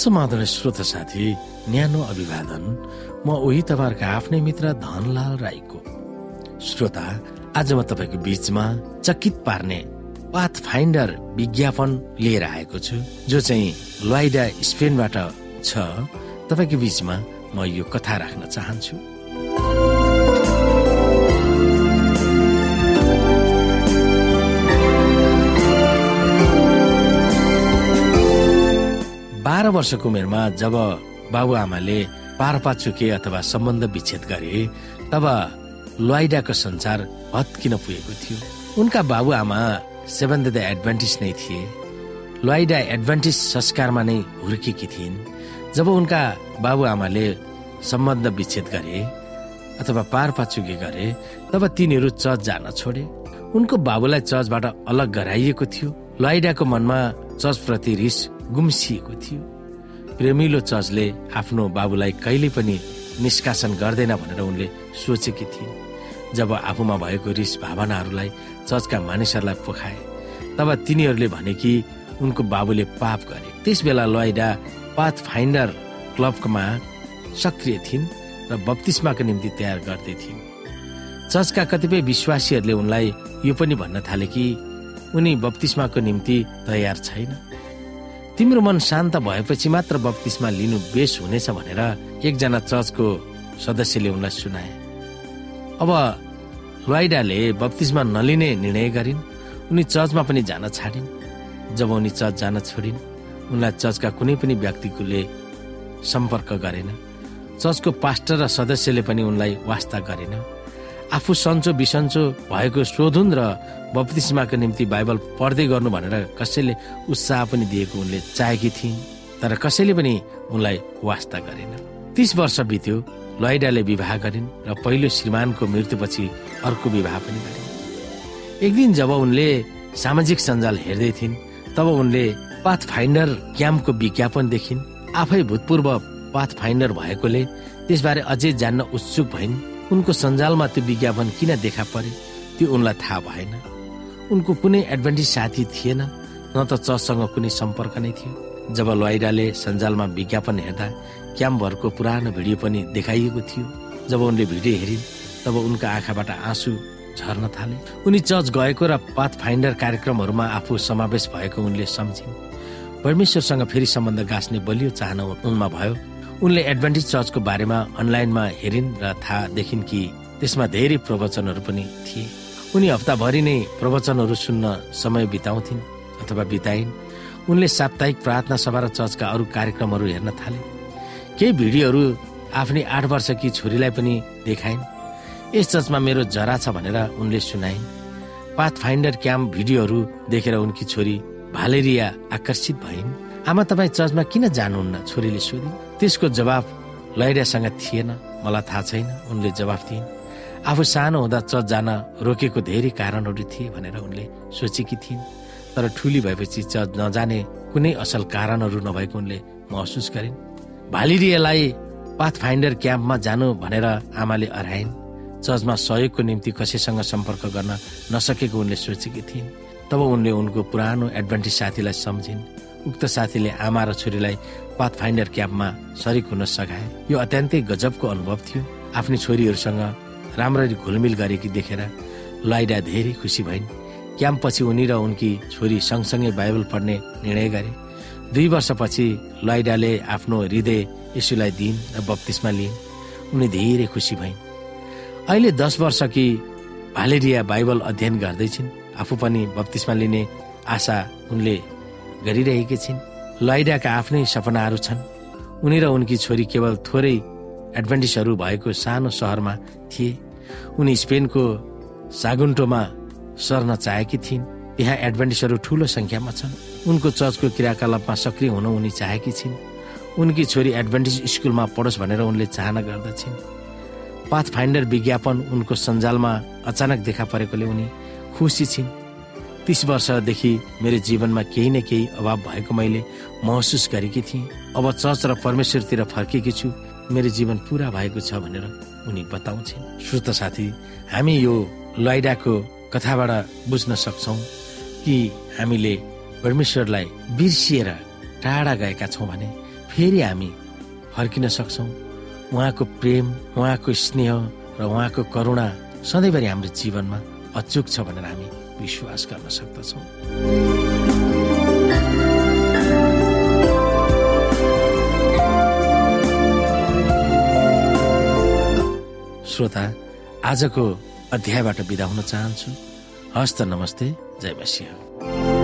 समाधान श्रोत साथी न्यानो अभिवादन। म उही तपाईँहरूका आफ्नै मित्र धनलाल राईको। श्रोता आज म तपाईँको बीचमा चकित पार्ने पाथ फाइन्डर विज्ञापन लिएर आएको छु जो चाहिँ लोइडा स्पेनबाट छ। तपाईँको बीचमा म यो कथा राख्न चाहन्छु। वर्षको उमेरमा जब बाबुआमाले पारपाचुके अथवा सम्बन्ध विच्छेद गरे तब लोइडाको संसार भत्किन पुगेको थियो। उनका बाबुआमा सेभेन द एडभान्टेज नै थिए। लोइडा एडभान्टेज संस्कारमा नै हुर्केकी थिइन्। जब उनका बाबुआमाले सम्बन्ध विच्छेद गरे अथवा पारपाचुके गरे तब तिनीहरू चर्च जान छोडे। उनको बाबुलाई चर्चबाट अलग गराइएको थियो। लोइडाको मनमा चर्चप्रति रिस गुम्सिएको थियो। प्रेमिलो चर्चले आफ्नो बाबुलाई कहिले पनि निष्कासन गर्दैन भनेर उनले सोचेकी थिइन्। जब आफूमा भएको रिस भावनाहरूलाई चर्चका मानिसहरूलाई पोखाए तब तिनीहरूले भने कि उनको बाबुले पाप गरे। त्यस बेला लोइडा पाथ फाइन्डर क्लबमा सक्रिय थिइन् र बत्तिसमाको निम्ति तयार गर्दै थिइन्। चर्चका कतिपय विश्वासीहरूले उनलाई यो पनि भन्न थाले कि उनी बत्तिसमाको निम्ति तयार छैन। तिम्रो मन शान्त भएपछि मात्र बत्तिसमा लिनु बेस हुनेछ भनेर एकजना चर्चको सदस्यले उनलाई सुनाए। अब लोइडाले बत्तिसमा नलिने निर्णय गरिन् उनी चर्चमा पनि जान छाडिन्। जब उनी चर्च जान छोडिन् उनलाई चर्चका कुनै पनि व्यक्तिले सम्पर्क गरेन। चर्चको पास्टर र सदस्यले पनि उनलाई वास्ता गरेन। आफू सन्चो बिसन्चो भएको शोधुन र बप्तिस्माको निम्ति बाइबल पढ्दै गर्नु भनेर कसैले उत्साह पनि दिएको उनले चाहेकी थिइन् तर कसैले पनि उनलाई वास्ता गरेन। तीस वर्ष बित्यो लोइडाले विवाह गरिन् र पहिलो श्रीमानको मृत्युपछि अर्को विवाह पनि गरिन्। एक दिन जब उनले सामाजिक सञ्जाल हेर्दै थिइन् तब उनले पाथ फाइन्डर क्याम्पको विज्ञापन देखिन्। आफै भूतपूर्व पाथ फाइन्डर भएकोले त्यसबारे अझै जान्न उत्सुक भइन्। उनको सञ्जालमा त्यो विज्ञापन किन देखा परे त्यो उनलाई थाहा भएन। उनको कुनै एडभान्टेज साथी थिएन न त चर्चसँग कुनै सम्पर्क नै थियो। जब लोइडाले सञ्जालमा विज्ञापन हेर्दा क्याम्पहरूको पुरानो भिडियो पनि देखाइएको थियो जब उनले भिडियो हेरिन् तब उनका आँखाबाट आँसु झर्न थाले। उनी चर्च गएको र पाथ फाइन्डर कार्यक्रमहरूमा आफू समावेश भएको उनले सम्झिन्। परमेश्वरसँग फेरि सम्बन्ध गाँच्ने बलियो चाहना उनमा भयो। उनले एडभान्टेज चर्चको बारेमा अनलाइनमा हेरिन् र थाहा देखिन् कि त्यसमा धेरै प्रवचनहरू पनि थिए। उनी हप्ताभरि नै प्रवचनहरू सुन्न समय बिताउँथिन् अथवा बिताइन्। उनले साप्ताहिक प्रार्थना सभा र चर्चका अरू कार्यक्रमहरू हेर्न थाले। केही भिडियोहरू आफ्नै आठ वर्षकी छोरीलाई पनि देखाइन्। यस चर्चमा मेरो जरा छ भनेर उनले सुनाइन्। पाथ फाइन्डर क्याम्प भिडियोहरू देखेर उनकी छोरी भालेरिया आकर्षित भइन्। आमा तपाईँ चर्चमा किन जानुहुन्न? छोरीले सोधिन्। त्यसको जवाब लैरियासँग थिएन मलाई थाहा छैन उनले जवाफ दिइन्। आफू सानो हुँदा चर्च जान रोकेको धेरै कारणहरू थिए भनेर उनले सोचेकी थिइन्। तर ठुली भएपछि चर्च नजाने कुनै असल कारणहरू नभएको उनले महसुस गरिन्। भालिरियालाई पाथ फाइन्डर क्याम्पमा जानु भनेर आमाले अराइन् चर्चमा सहयोगको निम्ति कसैसँग सम्पर्क गर्न नसकेको उनले सोचेकी थिइन्। तब उनले उनको पुरानो एडभान्टेज साथीलाई सम्झिन्। उक्त साथीले आमा र छोरीलाई पाथ फाइन्डर क्याम्पमा सरिक हुन सघाए। यो अत्यन्तै गजबको अनुभव थियो। आफ्नो छोरीहरूसँग राम्ररी घुलमिल गरेकी देखेर लाइडा धेरै खुसी भइन्। क्याम्पपछि उनी र उनकी छोरी सँगसँगै बाइबल पढ्ने निर्णय गरे। दुई वर्षपछि लाइडाले आफ्नो हृदय यीशुलाई दिइन् र बत्तिसमा लिइन्। उनी धेरै खुसी भइन्। अहिले दस वर्ष कि भालेरिया बाइबल अध्ययन गर्दैछिन् आफू पनि बत्तिसमा लिने आशा उनले गरिरहेकी छिन्। लाइडाका आफ्नै सपनाहरू छन्। उनी र उनकी छोरी केवल थोरै एडभान्टेजहरू भएको सानो सहरमा थिए। उनी स्पेनको सागुन्टोमा सर्न चाहेकी थिइन्। त्यहाँ एडभान्टेजहरू ठूलो संख्यामा छन्। उनको चर्चको क्रियाकलापमा सक्रिय हुन उनी चाहेकी छिन्। उनकी छोरी एडभान्टेज स्कुलमा पढोस् भनेर उनले चाहना गर्दछिन्। पाथ फाइन्डर विज्ञापन उनको सञ्जालमा अचानक देखा परेकोले उनी खुसी छिन्। तिस वर्षदेखि मेरो जीवनमा केही न केही अभाव भएको मैले महसुस गरेकी थिएँ। अब चर्च र परमेश्वरतिर फर्केकी छु। मेरो जीवन पुरा भएको छ भनेर उनी बताउँछिन्। श्रोत साथी हामी यो लैडाको कथाबाट बुझ्न सक्छौ कि हामीले परमेश्वरलाई बिर्सिएर टाढा गएका छौँ भने फेरि हामी फर्किन सक्छौँ। उहाँको प्रेम उहाँको स्नेह र उहाँको करुणा सधैँभरि हाम्रो जीवनमा अचुक छ भनेर हामी विश्वास गर्न सक्दछौँ। श्रोता आजको अध्यायबाट बिदा हुन चाहन्छु। हस्त नमस्ते जय मसिंह।